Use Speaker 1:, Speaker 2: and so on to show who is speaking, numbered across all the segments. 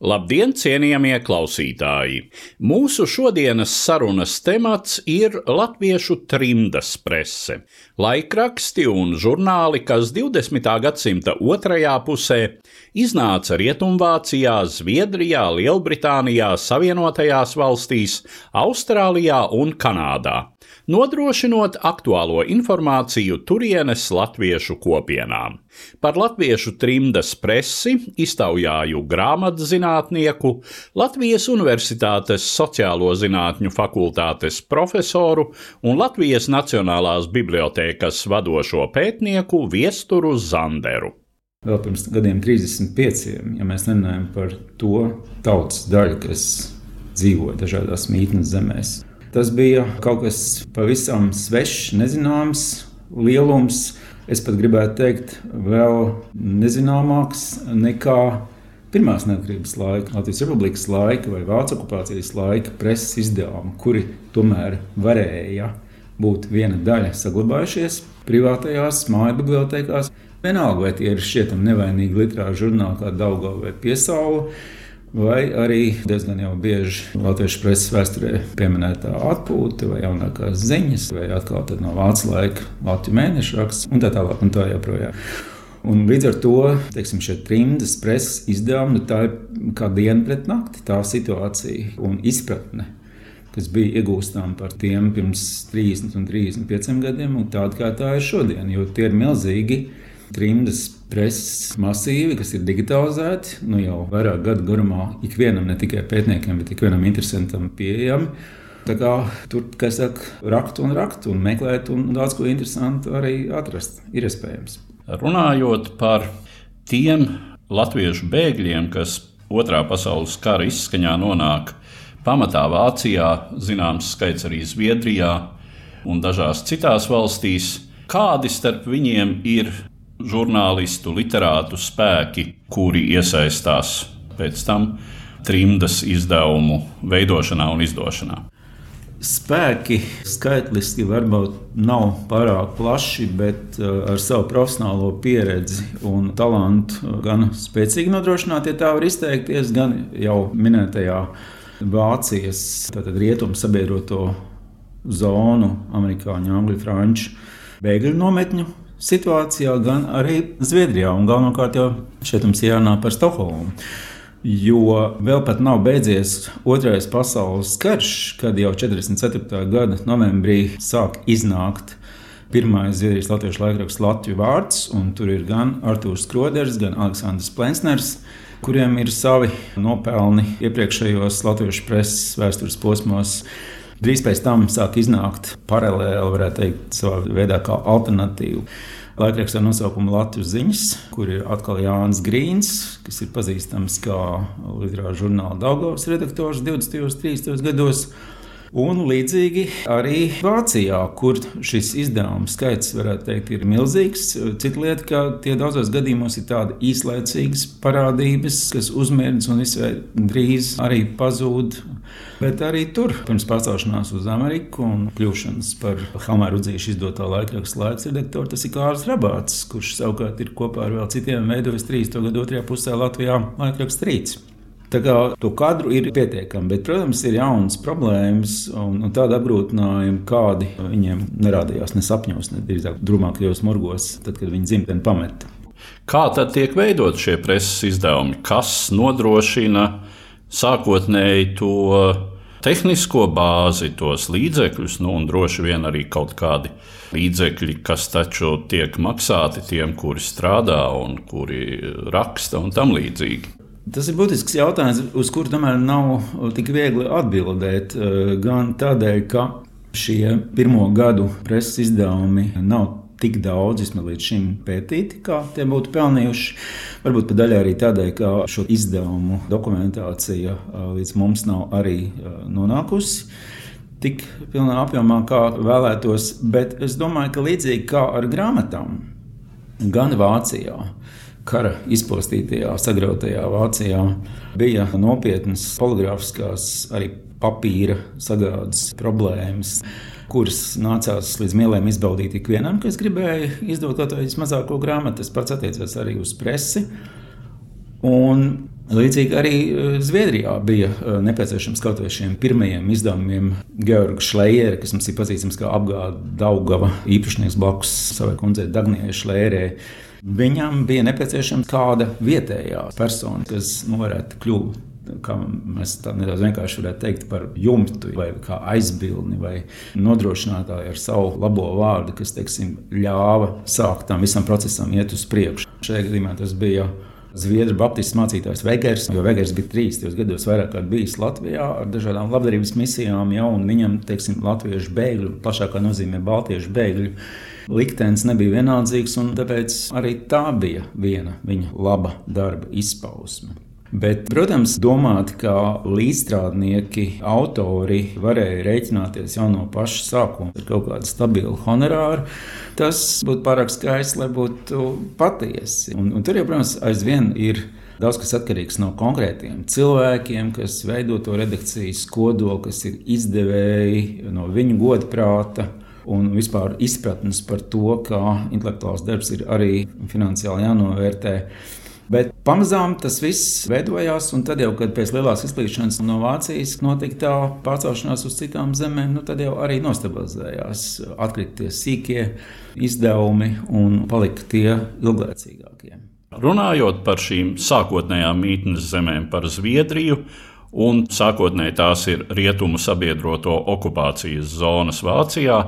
Speaker 1: Labdien, cienījamie klausītāji! Mūsu šodienas sarunas temats ir latviešu trimdas prese. Laikraksti un žurnāli, kas 20. gadsimta otrajā pusē iznāca Rietumvācijā, Zviedrijā, Lielbritānijā, Savienotajās valstīs, Austrālijā un Kanādā nodrošinot aktuālo informāciju turienes latviešu kopienām. Par latviešu trimdas presi iztaujāju grāmatzinātnieku, Latvijas Universitātes sociālo zinātņu fakultātes profesoru un Latvijas Nacionālās bibliotēkas vadošo pētnieku Viesturu Zanderu.
Speaker 2: Vēl pirms gadiem 35, ja mēs runājam par to tautas daļu, kas dzīvo dažādās mītnes zemēs, Tas bija kaut kas pavisam svešs, nezināms, lielums. Es pat gribētu teikt, vēl nezināmāks nekā pirmās neatkarības laika, Latvijas Republikas laika vai Vācijas okupācijas laika preses izdevumi, kuri tomēr varēja būt viena daļa saglabājušies privātajās māju bibliotekās. Vienalga, vai tie ir šķietami nevainīgi literāri žurnāli kā Daugava vai Piesaula vai arī diezgan jau bieži latviešu preses vēsturē pieminētā atpūta vai jaunākās ziņas, vai atkal no vācu laika Latvijas mēneša raksts un tā tālāk un tā joprojām. Un līdz ar to teiksim, šie trimdas preses izdevumi, nu, tā ir kā diena pret nakti, tā situācija un izpratne kas bija iegūstama par tiem pirms 30 un 35 gadiem, un tāda kā tā ir šodien. Jo tie ir milzīgi trimdas preses masīvi, kas ir digitalizēti nu jau vairāk gadu garumā, ikvienam, ne tikai pētniekiem, bet ikvienam interesantam pieejami. Tā kā tur, kā saka, rakt un rakt un meklēt, un daudz ko interesantu arī atrast, ir iespējams.
Speaker 1: Runājot par tiem latviešu bēgļiem, kas otrā pasaules kara izskaņā nonāk pamatā Vācijā, zināms skaits arī Zviedrijā un dažās citās valstīs, kādi starp viņiem ir žurnālistu, literātu spēki, kuri iesaistās pēc tam trimdas izdevumu veidošanā un izdošanā.
Speaker 2: Spēki skaitliski varbūt nav pārāk plaši, bet uh, ar savu profesionālo pieredzi un talantu gan spēcīgi nodrošināt, ja tā var izteikties, gan jau minētajā Vācijas rietumu sabiedroto zonu, amerikāņu, angļu, franču bēgļu nometņu situācijā, gan arī Zviedrijā. Un galvenokārt jau šeit mums jārunā par Stokholmu. Jo vēl pat nav beidzies Otrais pasaules karš, kad jau 44. gada novembrī sāk iznākt pirmais Zviedrijas latviešu laikraksts Latvijas vārds, un tur ir gan Arthurs Skroders, gan Aleksandrs Plensners, kuriem ir savi nopelni iepriekšējos latviešu preses vēstures posmos. Drīz pēc tam sāk iznākt paralēli, varētu teikt, savā veidā kā alternatīva. Laikrakstā nosaukumu Latvijas ziņas, kur ir atkal Jānis Grīns, kas ir pazīstams kā literāra žurnāla Daugavas redaktors 20. un 30. gados. Un līdzīgi arī Vācijā, kur šis izdevuma skaits teikt, ir milzīgs. Cita lieta, ka tie daudzos gadījumos ir tādi īslaicīgas parādības, kas uzmērķis un visai drīz arī pazūd. Bet arī tur, pirms pārcelšanās uz Ameriku un kļūšanas par Hamāru Udzīšu izdotā laikraksta laiks redaktoru, tas ir Kārls Rabāts, kurš savukārt ir kopā ar vēl citiem veidojis 30. gadu otrajā pusē Latvijā laikraksta rīts. Tā kā to kadru ir pietiekami, bet, protams, ir jaunas problēmas un, un tāda apgrūtinājuma, kādi viņiem nerādījās ne sapņos, ne drīzāk drūmākajos morgos, tad, kad viņi dzimteni pameta.
Speaker 1: Kā tad tiek veidot šie preses izdevumi? Kas nodrošina sākotnēji to tehnisko bāzi, tos līdzekļus, nu, un droši vien arī kaut kādi līdzekļi, kas taču tiek maksāti tiem, kuri strādā un kuri raksta un tam līdzīgi.
Speaker 2: Tas ir būtisks jautājums, uz kuru tomēr nav tik viegli atbildēt. Gan tādēļ, ka šie pirmo gadu preses izdevumi nav tik daudz vismaz līdz šim pētīti, kā tie būtu pelnījuši. Varbūt pat daļai arī tādēļ, ka šo izdevumu dokumentācija līdz mums nav arī nonākusi. Tik pilnā apjomā, kā vēlētos, bet es domāju, ka līdzīgi kā ar grāmatām, gan Vācijā, kara izpostītajā, sagrautajā Vācijā, bija nopietnas poligrāfiskās, arī papīra sagādas problēmas kuras nācās līdz mielēm izbaudīt ikvienam, kas gribēja izdot kaut kādu mazāko grāmatu. Tas pats attiecās arī uz presi. Un līdzīgi arī eh, Zviedrijā bija eh, nepieciešams kaut vai šiem pirmajiem izdevumiem Georga Šlējera, kas mums ir pazīstams kā apgāde Daugava īpašnieks blakus savai kundzei Dagnijai Šlērē. Viņam bija nepieciešama kāda vietējā persona, kas nu, varētu kļūt kā mēs tā nedaudz vienkārši varētu teikt par jumtu vai aizbildni vai nodrošinātāju ar savu labo vārdu, kas teiksim, ļāva sākt tam visam procesam iet uz priekšu. Šajā gadījumā tas bija. Zviedru Baptistu mācītājs Vegers, jo Vegers bija 30 gados vairāk kārt bijis Latvijā ar dažādām labdarības misijām, jau, viņam, teiksim, latviešu bēgļu, plašākā nozīmē baltiešu bēgļu liktenis nebija vienaldzīgs, un tāpēc arī tā bija viena viņa laba darba izpausme. Bet, protams, domāt, ka līdzstrādnieki, autori varēja rēķināties jau no paša sākuma ar kaut kādu stabilu honorāru, tas būtu pārāk skaisti, lai būtu patiesi. Un, un tur jau, protams, aizvien ir. Daudz kas atkarīgs no konkrētiem cilvēkiem, kas veido to redakcijas kodolu, kas ir izdevēji, no viņu godprāta un vispār izpratnes par to, ka intelektuāls darbs ir arī finansiāli jānovērtē. Bet pamazām tas viss veidojās, un tad jau, kad pēc lielās izplīšanas no Vācijas notika tā pārcelšanās uz citām zemēm, nu, tad jau arī nostabilizējās, atkrita tie sīkie izdevumi un palika tie ilglaicīgākie.
Speaker 1: Runājot par šīm sākotnējām mītnes zemēm, par Zviedriju, un sākotnēji tās ir rietumu sabiedroto okupācijas zonas Vācijā.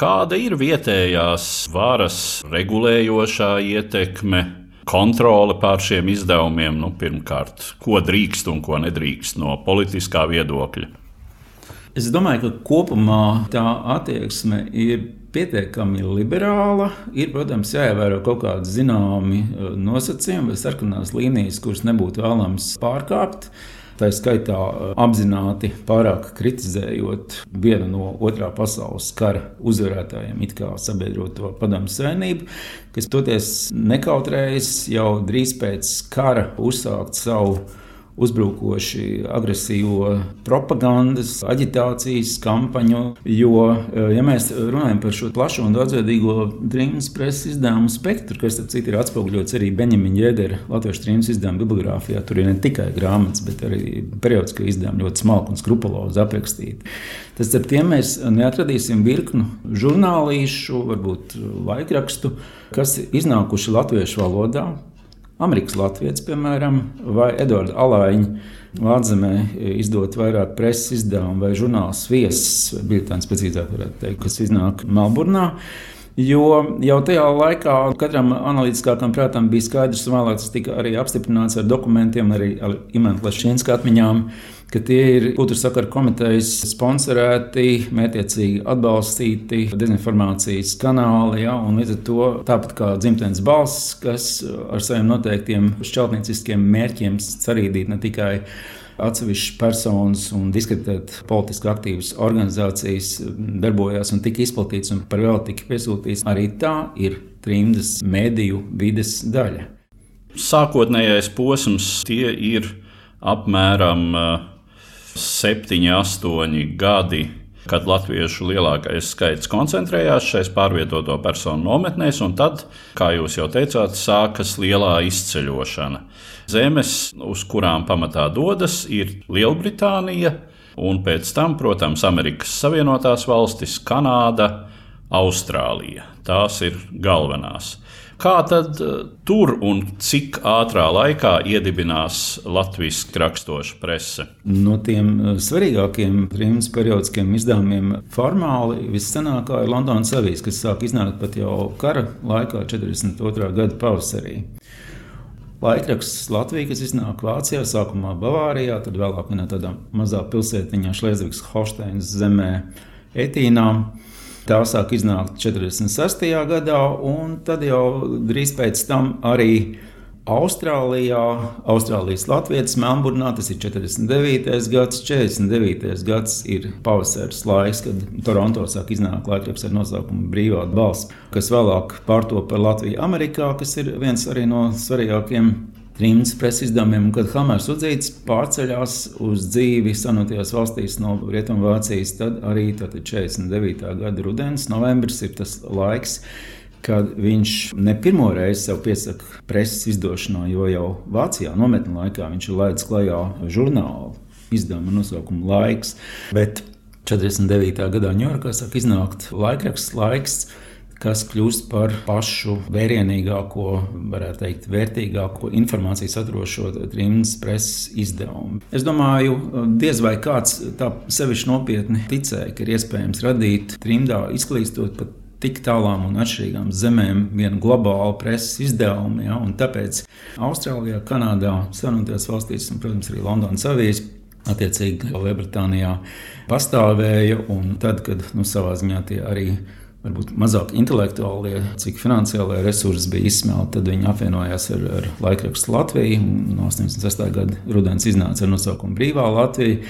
Speaker 1: Kāda ir vietējās varas regulējošā ietekme kontrole pār šiem izdevumiem, nu, pirmkārt, ko drīkst un ko nedrīkst no politiskā viedokļa.
Speaker 2: Es domāju, ka kopumā tā attieksme ir pietiekami liberāla. Ir, protams, jāievēro kaut kādi zināmi eh, nosacījumi vai sarkanās līnijas, kuras nebūtu vēlams pārkāpt. Tā skaitā eh, apzināti pārāk kritizējot vienu no otrā pasaules kara uzvarētājiem, it kā sabiedroto padomu savienību, kas toties nekautrējas jau drīz pēc kara uzsākt savu uzbrukoši agresīvo propagandas, aģitācijas kampaņu. Jo, eh, ja mēs runājam par šo plašo un daudzveidīgo trījus preses izdevumu spektru, kas citu, ir atspoguļots arī Benjamina Jēdera Latvijas trījus izdevumu bibliogrāfijā, tur ir ne tikai grāmatas, bet arī periodiski izdevumi ļoti smalki un skrupulozi aprakstīti. Tas starp tiem mēs neatradīsim virknu žurnālīšu, varbūt laikrakstu, kas iznākuši latviešu valodā, Amerikas Latvijas, piemēram, vai Edvards Alāņa. Vārzemē izdot vairāk preses izdevumu vai žurnāls viesis, vai biļetēns precīzāk kas iznāk Melburnā. Jo jau tajā laikā katram analītiskākam prātam bija skaidrs, un vēlāk tas tika arī apstiprināts ar dokumentiem, arī ar Imants Lešņinskas atmiņām, ka tie ir Kultūras sakaru komitejas sponsorēti, mētiecīgi atbalstīti dezinformācijas kanāli. Ja, līdz ar to tāpat kā dzimtenes balss, kas ar saviem noteiktiem šķeltnieciskiem mērķiem cerīdīt ne tikai atsevišķas personas un diskreditēt politiski aktīvas organizācijas darbojās un tika izplatīts un par vēl tika piesūtīts. Arī tā ir trimdas mediju vides daļa.
Speaker 1: Sākotnējais posms tie ir apmēram uh, septiņi, astoņi gadi, kad latviešu lielākais skaits koncentrējās šajās pārvietoto personu nometnēs, un tad, kā jūs jau teicāt, sākas lielā izceļošana. Zemes, uz kurām pamatā dodas, ir Lielbritānija, un pēc tam, protams, Amerikas Savienotās valstis, Kanāda, Austrālija. Tās ir galvenās. Kā tad uh, tur un cik ātrā laikā iedibinās Latvijas raksturoša prese?
Speaker 2: No tiem uh, svarīgākiem trījus periodiskiem izdevumiem formāli viscenākā ir Londonas avīze, kas sāk iznākt pat jau kara laikā, 42. gada pavasarī. Laikraksts Latvija, kas iznāk Vācijā, sākumā Bavārijā, tad vēlāk vienā tādā mazā pilsētiņā Šlēzvigs Holšteinas zemē Etīnā. Tā sāk iznākt 46. gadā, un tad jau drīz pēc tam arī Austrālijā, Austrālijas Latvijas Melnburnā, tas ir 49. gads, 49. gads ir pavasaris laiks, kad Toronto sāk iznākt laikraksts ar nosaukumu Brīvā balss, kas vēlāk pārto par Latviju Amerikā, kas ir viens arī no svarīgākajiem trījus preses izdevumiem, kad Hamers Udzīts pārceļās uz dzīvi sanotajās valstīs no Rietumvācijas, tad arī tad 49. gada rudens, novembris ir tas laiks, kad viņš ne pirmo reizi sev piesaka preses izdošanā, jo jau Vācijā nometnē laikā viņš ir laidis klajā žurnālu izdevumu nosaukumu Laiks. Bet 49. gadā Ņujorkā sāk iznākt laikraksts Laiks kas kļūst par pašu vērienīgāko, varētu teikt, vērtīgāko informāciju saturošo trījus preses izdevumu. Es domāju, diez vai kāds tā sevišķi nopietni ticēja, ka ir iespējams radīt trimdā, izklīstot pat tik tālām un atšķirīgām zemēm vienu globālu preses izdevumu. Ja, tāpēc Austrālijā, Kanādā, Savienotajās valstīs un, protams, arī Londonas avīzē. Attiecīgi, Lielbritānijā pastāvēja, tad, kad nu, savā ziņā tie arī varbūt mazāk intelektuālie, cik finansiālie resursi bija izsmelti. Tad viņi apvienojās ar, ar laikrakstu Latviju. No 86. gada rudens iznāca ar nosaukumu Brīvā Latvija.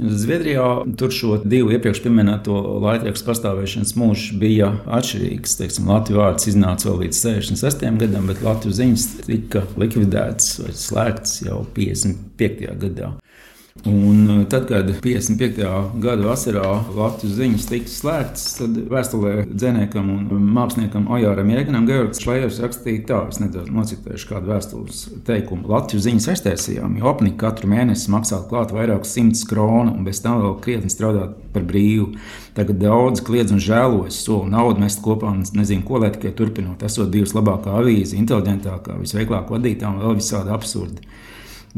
Speaker 2: Zviedrijā tur šo divu iepriekš minēto laikrakstu pastāvēšanas mūžs bija atšķirīgs. Teiksim, Latvijas vārds iznāca vēl līdz 66. gadam, bet Latvijas ziņas tika likvidētas vai slēgtas jau 55. gadā. Un uh, tad, kad 55. gada vasarā Latvijas ziņas tika slēgtas, tad vēstulē dzinējam un māksliniekam Ojāram Jēganam Georgs Šlējers rakstīja tā, es nedaudz nocitēšu kādu vēstules teikumu. Latvijas ziņas aiztaisījām, jo apnika katru mēnesi maksāt klāt vairākus simtus kronu un bez tam vēl krietni strādāt par brīvu. Tagad daudz kliedz un žēlojas, soli naudu mest kopā un nezinu, ko lai tikai turpinot. Esot bijusi labākā avīze, inteliģentākā, visveiklāk vadītā un vēl visādi absurdi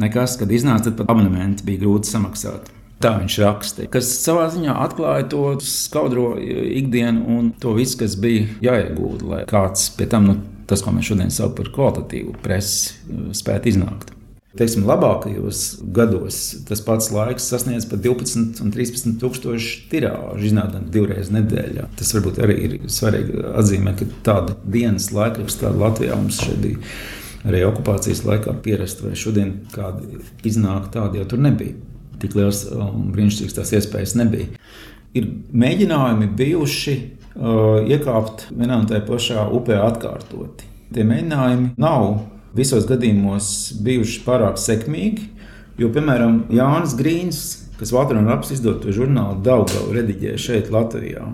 Speaker 2: nekas, kad iznāca, tad pat abonementi bija grūti samaksāt. Tā viņš rakstīja, kas savā ziņā atklāja to skaudro ikdienu un to visu, kas bija jāiegūda, lai kāds pie tam, nu, tas, ko mēs šodien saucam par kvalitatīvu presi, spētu iznākt. Teiksim, labākajos gados tas pats laiks sasniedz pat 12 un 13 tūkstošu tirāžu, iznākot divreiz nedēļā. Tas varbūt arī ir svarīgi atzīmēt, ka tāda dienas laikraksta, Latvijā mums šeit bija arī okupācijas laikā pierast, vai šodien kādi iznāk tādi jau tur nebija. Tik liels un brīnišķīgs tās iespējas nebija. Ir mēģinājumi bijuši uh, iekāpt vienā un tajā pašā upē atkārtoti. Tie mēģinājumi nav visos gadījumos bijuši pārāk sekmīgi, jo, piemēram, Jānis Grīns, kas Valtrona Raps izdoto žurnālu Daugavu rediģēja šeit Latvijā,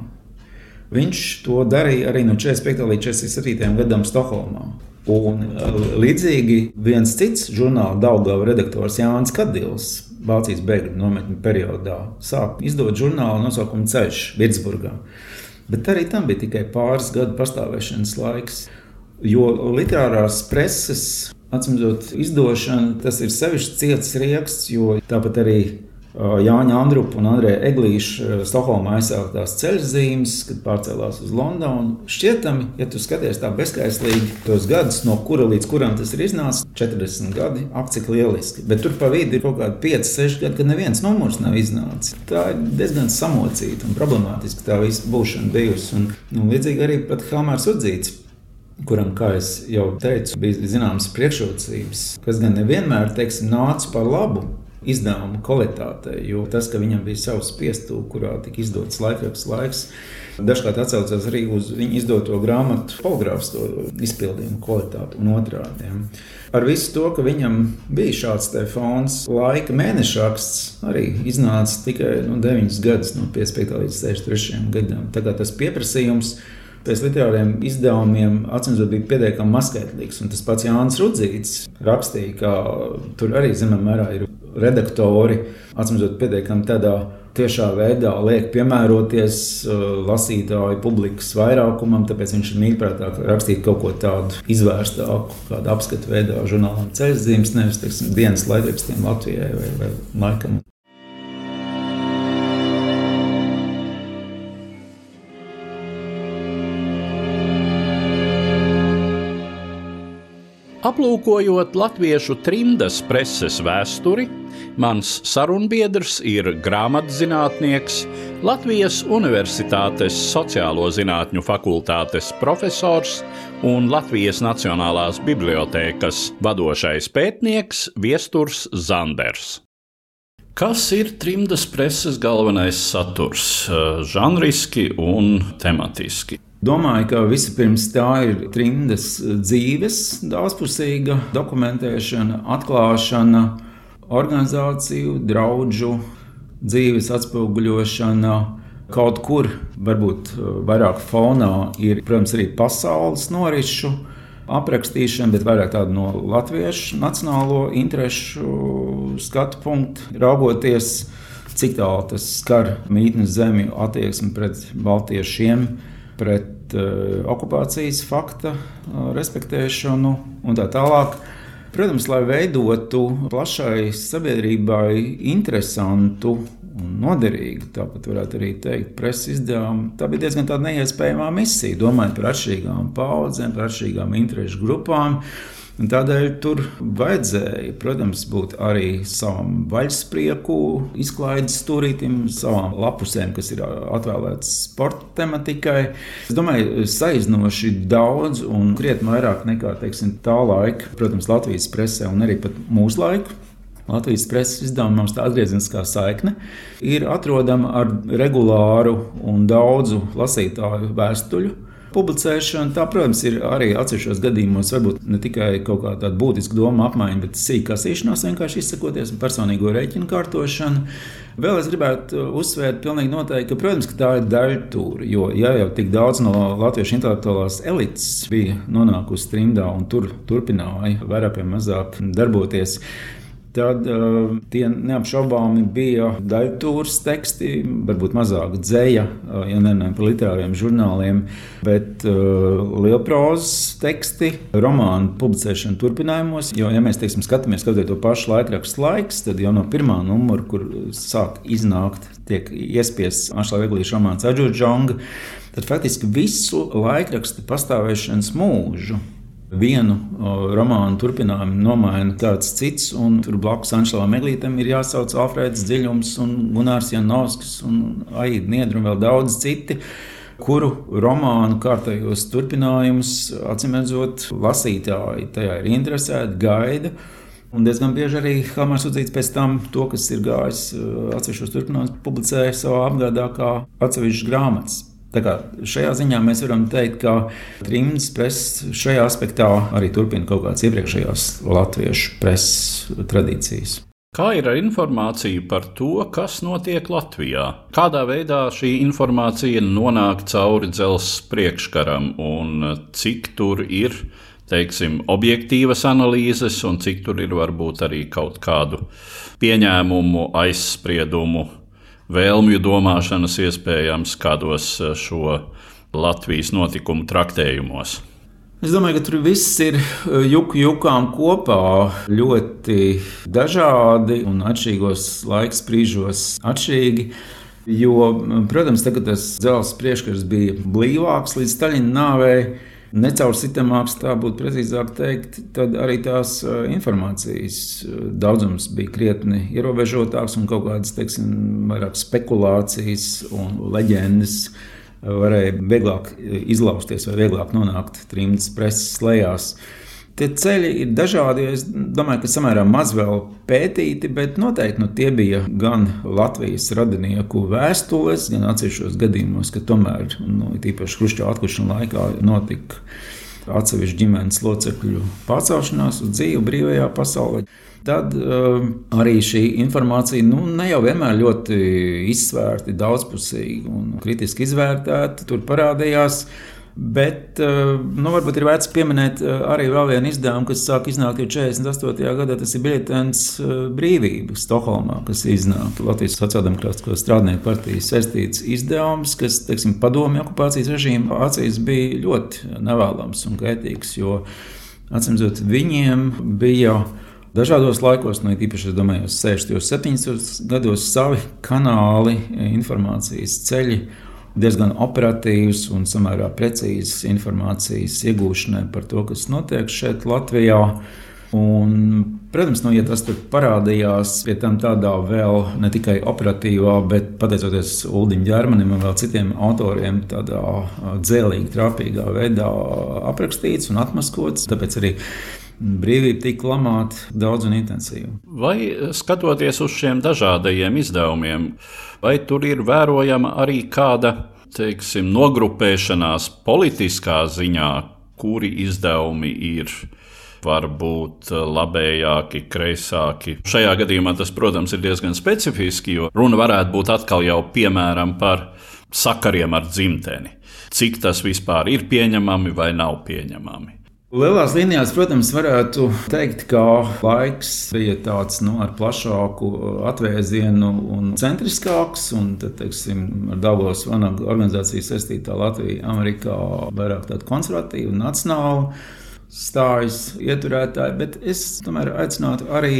Speaker 2: viņš to darīja arī no 45. līdz 47. gadam Stokholmā. Un uh, līdzīgi viens cits žurnāla Daugava redaktors Jānis Kadils. Vācijas bēgļu nometņu periodā sāk izdot žurnālu nosaukumu Ceļš Vitsburgā. Bet arī tam bija tikai pāris gadu pastāvēšanas laiks. Jo literārās preses, atcīmredzot, izdošana, tas ir sevišķi ciets rieksts, jo tāpat arī Jāņa Andrupa un Andrēja Eglīša Stokholmā aizsāktās ceļzīmes, kad pārcēlās uz Londonu. Šķietami, ja tu skaties tā bezskaislīgi tos gadus, no kura līdz kuram tas ir iznācis, 40 gadi, ak, cik lieliski. Bet tur pa vidu ir kaut kādi 5, 6 gadi, kad neviens numurs nav iznācis. Tā ir diezgan samocīta un problemātiska tā visa būšana bijusi. Un, un līdzīgi arī pat Hamārs Udzīts kuram, kā jau teicu, bija zināmas priekšrocības, kas gan nevienmēr teiksim, nāca par labu izdevuma kvalitātei. Jo tas, ka viņam bija savs piestūlis, kurā tika izdots laikraksts laiks, dažkārt atcaucās arī uz viņa izdoto grāmatu poligrāfs izpildījumu kvalitāti un otrādi. Ja. Ar visu to, ka viņam bija šāds fons, laika mēneša raksts arī iznāca tikai nu, 9 gadus, no 55 līdz 63 gadam. Kā tas pieprasījums pēc literāriem izdevumiem atcīmredzot bija pietiekami maskaitlīgs. Un tas pats Jānis Rudzīts rakstīja, ka tur arī zināmā mērā ir redaktori, atcīmredzot, pietiekami tādā tiešā veidā liek piemēroties uh, lasītāju publikas vairākumam, tāpēc viņš ir mīļprātāk rakstīt kaut ko tādu izvērstāku, kādu apskatu veidā žurnālam ceļzīmes, nevis teiksim, dienas laikrakstiem Latvijai vai, vai laikam.
Speaker 1: Aplūkojot latviešu trimdas preses vēsturi, mans sarunbiedrs ir grāmatzinātnieks, Latvijas Universitātes Sociālo zinātņu fakultātes profesors un Latvijas Nacionālās bibliotēkas vadošais pētnieks Viesturs Zanders. Kas ir trimdas preses galvenais saturs, žanriski un tematiski?
Speaker 2: Domāju, ka vispirms tā ir trimdas dzīves, daudzpusīga dokumentēšana, atklāšana, organizāciju, draugu dzīves atspoguļošana. Kaut kur, varbūt uh, vairāk fonā, ir, protams, arī pasaules norisu aprakstīšana, bet vairāk tāda no latviešu nacionālo interesu skatu punktu, raugoties, cik tālu tas skar mītnes zemju attieksmi pret baltiešiem pret uh, okupācijas fakta uh, respektēšanu un tā tālāk. Protams, lai veidotu plašai sabiedrībai interesantu un noderīgu, tāpat varētu arī teikt, preses izdevumu. Tā bija diezgan neiespējama misija, domājot par atšķirīgām paudzēm, par atšķirīgām interesu grupām. Un tādēļ tur vajadzēja, protams, būt arī savam vaļsprieku izklaides stūrītim, savām lapusēm, kas ir atvēlētas sporta tematikai. Es domāju, saiznoši daudz un krietni vairāk nekā teiksim, tā laika, protams, Latvijas presē un arī pat mūsu laiku. Latvijas preses izdevumā mums tā atgriezeniskā saikne ir atrodama ar regulāru un daudzu lasītāju vēstuļu publicēšana. Tā, protams, ir arī atsevišķos gadījumos, varbūt ne tikai kaut kāda būtiska doma apmaiņa, bet sīkā kasīšanās, vienkārši izsakoties un personīgo rēķinu kārtošanu. Vēl es gribētu uzsvērt, noteikti, ka, protams, ka tā ir daļa tur. Jo ja jau tik daudz no latviešu intelektuālās elites bija nonākusi trimdā un tur turpināja vairāk vai mazāk darboties, Tad uh, tie neapšaubāmi bija daļtūras teksti, varbūt mazāk dzēja, uh, ja nerunājam par literāriem žurnāliem, bet uh, lielprozas teksti, romānu publicēšana turpinājumos. Jo, ja mēs teiksim, skatāmies kaut to pašu laikrakstu laiks, tad jau no pirmā numura, kur sāk iznākt, tiek iespiests Anšlā Veglīša romāns Aģurģonga, tad faktiski visu laikrakstu pastāvēšanas mūžu Vienu romānu turpinājumu nomaina kāds cits, un tur blakus Anšēlam Meglītam ir jāsauc Alfrēds Dziļums, un Gunārs Janovskis, un Aida Niedra un vēl daudz citi kuru romānu kārtējos turpinājumus, acīm redzot, lasītāji tajā ir interesēti, gaida. Un diezgan bieži arī Hamārs Udzīts pēc tam to, kas ir gājis atsevišķos turpinājumus, publicēja savā apgādā kā atsevišķas grāmatas. Šajā ziņā mēs varam teikt, ka trījus presa šajā aspektā arī turpina kaut kādas iepriekšējās latviešu preses tradīcijas.
Speaker 1: Kā ir ar informāciju par to, kas notiek Latvijā? Kādā veidā šī informācija nonāk cauri dzelzceļa priekškaram un cik tur ir teiksim, objektīvas analīzes, un cik tur ir varbūt arī kaut kādu pieņēmumu, aizspriedumu vēlmju domāšanas iespējams kādos eh, šo Latvijas notikumu traktējumos.
Speaker 2: Es domāju, ka tur viss ir eh, juku jukām kopā ļoti dažādi un atšķirīgos laiks brīžos atšķirīgi. Jo, protams, tagad tas dzelzceļa priekškars bija blīvāks līdz Staļina nāvei necaursitamāks, tā būtu precīzāk teikt, tad arī tās informācijas daudzums bija krietni ierobežotāks un kaut kādas, teiksim, vairāk spekulācijas un leģendas varēja vieglāk izlausties vai vieglāk nonākt trimdas preses lejās. Tie ceļi ir dažādi. Es domāju, ka samērā maz vēl pētīti, bet noteikti nu, tie bija gan Latvijas radinieku vēstules, gan atsevišķos gadījumos, ka tomēr, nu, tīpaši Hrušķa atkušana laikā, notika atsevišķu ģimenes locekļu pārcelšanās uz dzīvi brīvajā pasaulē. Tad uh, arī šī informācija nu, ne jau vienmēr ļoti izsvērta, daudzpusīga un kritiski izvērtēta. Tur parādījās Bet eh, nu, varbūt ir vērts pieminēt eh, arī vēl vienu izdevumu, kas sāk iznākt jau 48. gadā. Tas ir biļetens eh, brīvība Stokholmā, kas iznāk Latvijas Sociāldemokrātiskā strādnieku partijas saistīts izdevums, kas, teiksim, padomju okupācijas režīma acīs bija ļoti nevēlams un kaitīgs, jo, atcīmredzot, viņiem bija dažādos laikos, nu, īpaši, es domāju, 60. un 70. gados savi kanāli, informācijas ceļi diezgan operatīvs un samērā precīzs informācijas iegūšanai par to, kas notiek šeit, Latvijā. Un, protams, nu, ja tas parādījās pie tam tādā vēl ne tikai operatīvā, bet pateicoties Ulriņam Čermanim un vēl citiem autoriem, tādā dzēlīgi, trāpīgā veidā aprakstīts un atmaskots. Tāpēc arī brīvība tika lamāta daudz un intensīvi.
Speaker 1: Vai skatoties uz šiem dažādajiem izdevumiem, vai tur ir vērojama arī kāda teiksim, nogrupēšanās politiskā ziņā, kuri izdevumi ir varbūt labējāki, kreisāki. Šajā gadījumā tas, protams, ir diezgan specifiski, jo runa varētu būt atkal jau piemēram par sakariem ar dzimteni. Cik tas vispār ir pieņemami vai nav pieņemami.
Speaker 2: Lielās līnijās, protams, varētu teikt, ka laiks bija tāds nu, ar plašāku atvēzienu un centriskāks. Un, tad, teiksim, ar Dāngos Vanagu organizāciju saistītā Latvija, Amerikā vairāk tāda konservatīva un nacionāla stājas ieturētāji. Bet es tomēr aicinātu arī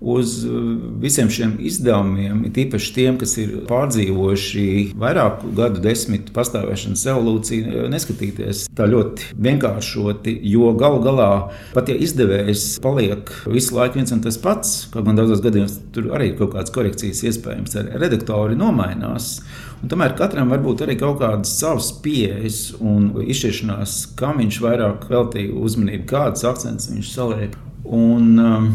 Speaker 2: uz uh, visiem šiem izdevumiem, it īpaši tiem, kas ir pārdzīvojuši vairāku gadu desmitu pastāvēšanas evolūciju, uh, neskatīties tā ļoti vienkāršoti, jo galu galā pat ja izdevējs paliek visu laiku viens un tas pats, kaut gan daudzos gadījumos tur arī ir kaut kādas korekcijas iespējams, ar redaktori nomainās. Un tomēr katram var būt arī kaut kādas savas pieejas un izšķiršanās, kam viņš vairāk veltīja uzmanību, kādas akcentus viņš saliek. Un, um,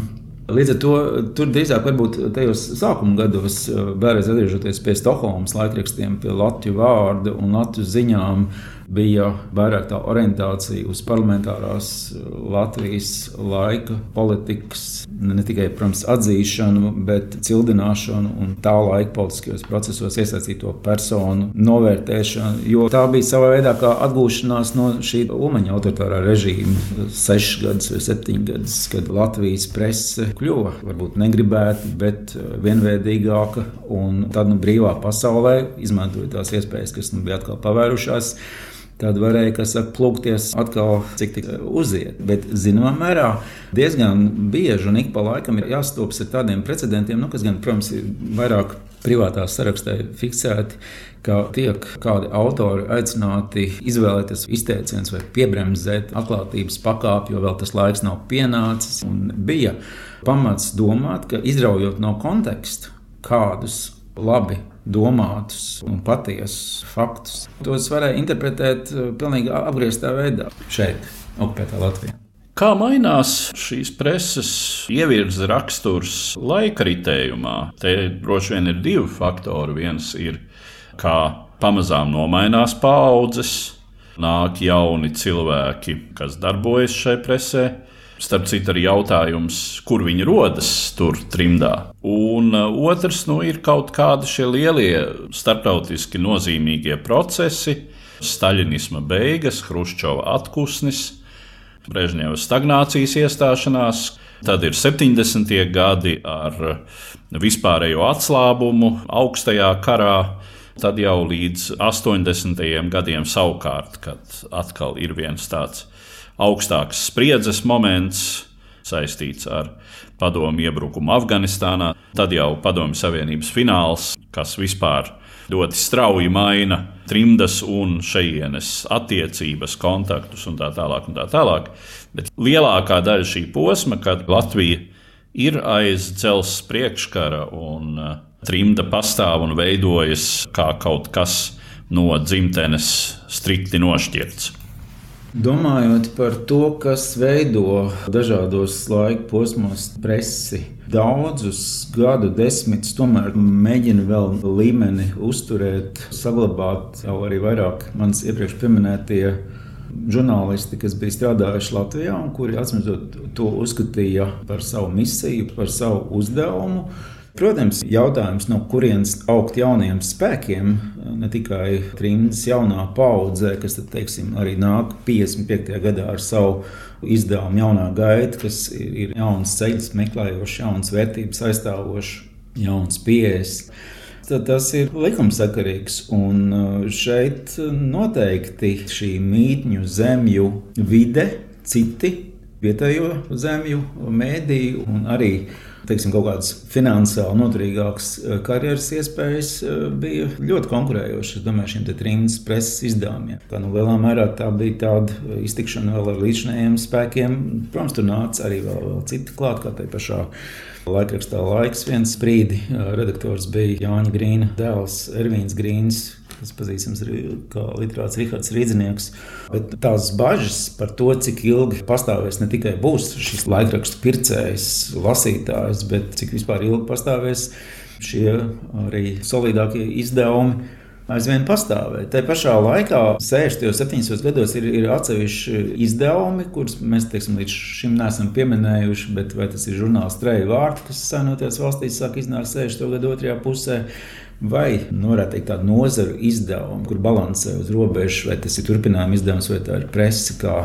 Speaker 2: Līdz ar to tur drīzāk varbūt tajos sākuma gados, vēlreiz atgriežoties pie Stokholmas laikrakstiem, pie Latvijas vārda un Latvijas ziņām, bija vairāk tā orientācija uz parlamentārās uh, Latvijas laika politikas, ne tikai protams, atzīšanu, bet cildināšanu un tā laika politiskajos procesos iesaistīto personu novērtēšanu. Jo tā bija savā veidā kā atgūšanās no šī Umaņa autoritārā režīma, sešas gadus vai septiņas gadus, kad Latvijas presse kļuva varbūt negribēta, bet uh, vienveidīgāka un tad nu, brīvā pasaulē izmantoja tās iespējas, kas nu bija atkal pavērušās tad varēja saka, plūkties atkal, cik tik uziet. Bet, zināmā mērā, diezgan bieži un ik pa laikam ir jāstopas ar tādiem precedentiem, nu, kas gan, protams, ir vairāk privātā sarakstā fiksēti, ka tiek kādi autori aicināti izvēlēties izteicienus vai piebremzēt atklātības pakāpi, jo vēl tas laiks nav pienācis. Un bija pamats domāt, ka izraujot no konteksta kādus labi domātus un patiesus faktus. Tos varēja interpretēt uh, pilnīgi apgrieztā veidā šeit, okupētā Latvijā.
Speaker 1: Kā mainās šīs preses ievirzes raksturs laika ritējumā? Te droši vien ir divi faktori. Viens ir, kā pamazām nomainās paudzes, nāk jauni cilvēki, kas darbojas šai presē, Starp citu, arī jautājums, kur viņi rodas tur trimdā. Un uh, otrs nu, ir kaut kādi šie lielie starptautiski nozīmīgie procesi, Staļinisma beigas, Hruščova atpūsnis, Brežņeva stagnācijas iestāšanās. Tad ir 70. gadi ar vispārējo atslābumu augstajā karā. Tad jau līdz 80. gadiem savukārt, kad atkal ir viens tāds augstāks spriedzes moments saistīts ar padomu iebrukumu Afganistānā. Tad jau padomju Savienības fināls, kas vispār ļoti strauji maina trimdas un šejienes attiecības, kontaktus un tā tālāk. Un tā tālāk. Bet lielākā daļa šī posma, kad Latvija ir aiz dzelzceļa priekškara un uh, trimda pastāv un veidojas kā kaut kas no dzimtenes strikti nošķirts.
Speaker 2: Domājot par to, kas veido dažādos laika posmos presi, daudzus gadu desmitus tomēr mēģina vēl līmeni uzturēt, saglabāt jau arī vairāk manas iepriekš minētie žurnālisti, kas bija strādājuši Latvijā un kuri atsimot to uzskatīja par savu misiju, par savu uzdevumu. Protams, jautājums, no kurienes augt jauniem spēkiem, ne tikai trimdas jaunā paudze, kas tad, teiksim, arī nāk 55. gadā ar savu izdevumu jaunā gaita, kas ir jauns ceļš, meklējošs, jauns vērtības aizstāvošs, jauns pieejas. Tad tas ir likumsakarīgs. Un uh, šeit noteikti šī mītņu zemju vide, citi vietējo zemju mēdīju un arī teiksim, kaut kādas finansiāli noturīgākas eh, karjeras iespējas eh, bija ļoti konkurējošas. Es domāju, šiem trījus preses izdevumiem. Tā nu, lielā mērā tā bija tāda eh, iztikšana vēl ar līdzinējiem spēkiem. Protams, tur nāca arī vēl, vēl citi klāt, kā tai pašā. Laikrakstā laiks viens brīdi redaktors bija Jānis Grīna dēls, Ervīns Grīns, kas pazīstams kā literāts Rihards Rīdzinieks. Bet tās bažas par to, cik ilgi pastāvēs ne tikai būs šis laikrakstu pircējs, lasītājs, bet cik vispār ilgi pastāvēs šie arī solidākie izdevumi aizvien pastāvēja. Tā pašā laikā, 60. un 70. gados, ir, ir atsevišķi izdevumi, kurus mēs teiksim, līdz šim neesam pieminējuši. Bet vai tas ir žurnāls Treja vārds, kas senoties valstīs sāk iznākt 60. gadu otrajā pusē? vai nu, teikt, tādu nozaru izdevumu, kur balansē uz robežas, vai tas ir turpinājuma izdevums, vai tā ir presa, kā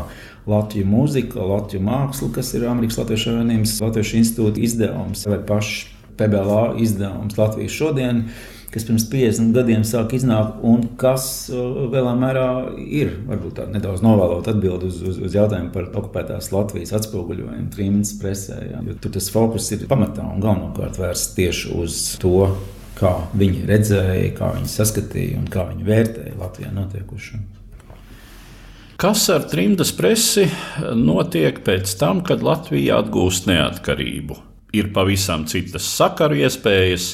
Speaker 2: Latvijas mūzika, Latvijas māksla, kas ir Amerikas Latvijas Savienības Latvijas institūta izdevums, vai pašs PBLA izdevums Latvijas šodien. Kas pirms 50 gadiem sāk iznākt, un kas uh, lielā mērā ir varbūt nedaudz novēlot atbildi uz, uz, uz jautājumu par okupētās Latvijas atspoguļojumu trījus presē. Ja? Tur tas fokus ir pamatā un galvenokārt vērsts tieši uz to, kā viņi redzēja, kā viņi saskatīja un kā viņi vērtēja Latvijā notiekušo.
Speaker 1: Kas ar trimdas presi notiek pēc tam, kad Latvija atgūst neatkarību? Ir pavisam citas sakaru iespējas,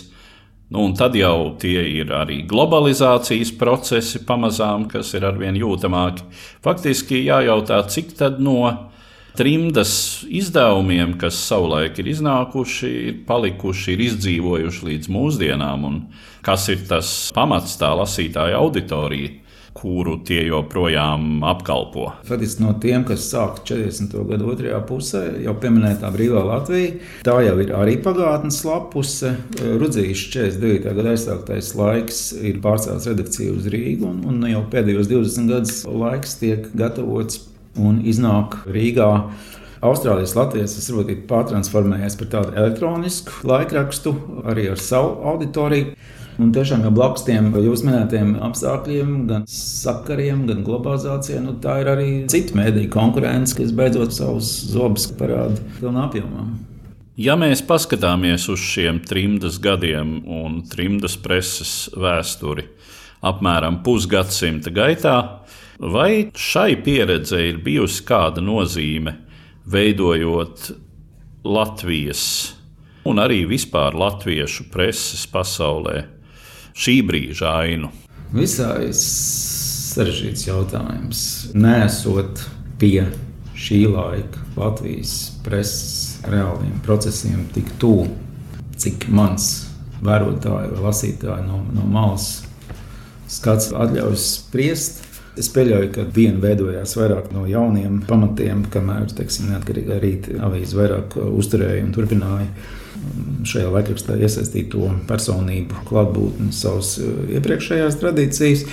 Speaker 1: nu, un tad jau tie ir arī globalizācijas procesi, pamazām, kas ir arvien jūtamāki. Faktiski jājautā, cik no trimdas izdevumiem, kas savulaik ir iznākuši, ir palikuši, ir izdzīvojuši līdz mūsdienām, un kas ir tas pamats tā lasītāja auditorija kuru tie joprojām apkalpo.
Speaker 2: Faktiski no tiem, kas sāka 40. gada otrajā pusē, jau pieminētā brīvā Latvija, tā jau ir arī pagātnes lapuse. Rudzījis 49. gada aizsāktais laiks ir pārcēlts redakcija uz Rīgu, un, un jau pēdējos 20 gadus laiks tiek gatavots un iznāk Rīgā. Austrālijas Latvijas ir pārtransformējies par tādu elektronisku laikrakstu, arī ar savu auditoriju. Un tiešām jau blakus tiem jūsu minētajiem apstākļiem, gan sakariem, gan globalizācijai, nu, tā ir arī cita mēdīņa konkurence, kas beidzot savus zobus parāda pilnā apjomā.
Speaker 1: Ja mēs paskatāmies uz šiem trimdas gadiem un trimdas preses vēsturi apmēram pusgadsimta gaitā, Vai šai pieredzei ir bijusi kāda nozīme, veidojot Latvijas un arī vispār latviešu preses pasaulē šī brīža ainu?
Speaker 2: Visai sarežģīts jautājums. Nesot pie šī laika Latvijas preses reāliem procesiem tik tuvu, cik mans vērotāji vai lasītāji no, no malas skats atļauj spriest. Es pieļauju, ka diena veidojās vairāk no jauniem pamatiem, kamēr teiksim, neatkarīgā rīta avīze vairāk uzturēja un turpināja šajā laikrakstā iesaistīto personību klātbūtni, savas uh, iepriekšējās tradīcijas.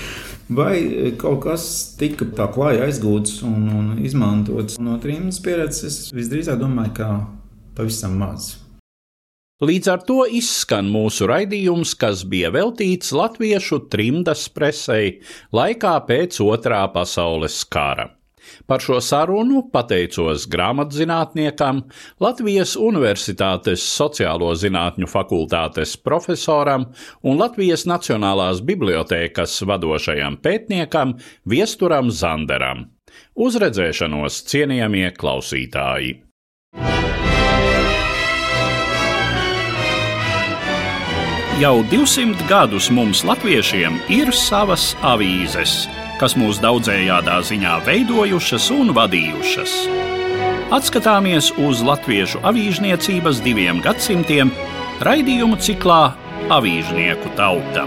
Speaker 2: Vai kaut kas tika tā klāja aizgūts un, un izmantots no trījus pieredzes? Es visdrīzāk domāju, ka pavisam maz.
Speaker 1: Līdz ar to izskan mūsu raidījums, kas bija veltīts latviešu trimdas presei laikā pēc otrā pasaules kara. Par šo sarunu pateicos grāmatzinātniekam, Latvijas Universitātes sociālo zinātņu fakultātes profesoram un Latvijas Nacionālās bibliotēkas vadošajam pētniekam Viesturam Zanderam. Uz redzēšanos, cienījamie klausītāji! Jau 200 gadus mums, latviešiem, ir savas avīzes, kas mūs daudzējādā ziņā veidojušas un vadījušas. Atskatāmies uz latviešu avīžniecības diviem gadsimtiem raidījumu ciklā Avīžnieku tauta.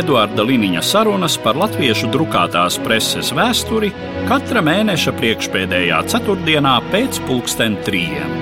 Speaker 1: Eduarda Liniņa sarunas par latviešu drukātās preses vēsturi katra mēneša priekšpēdējā ceturtdienā pēc pulksten trījiem.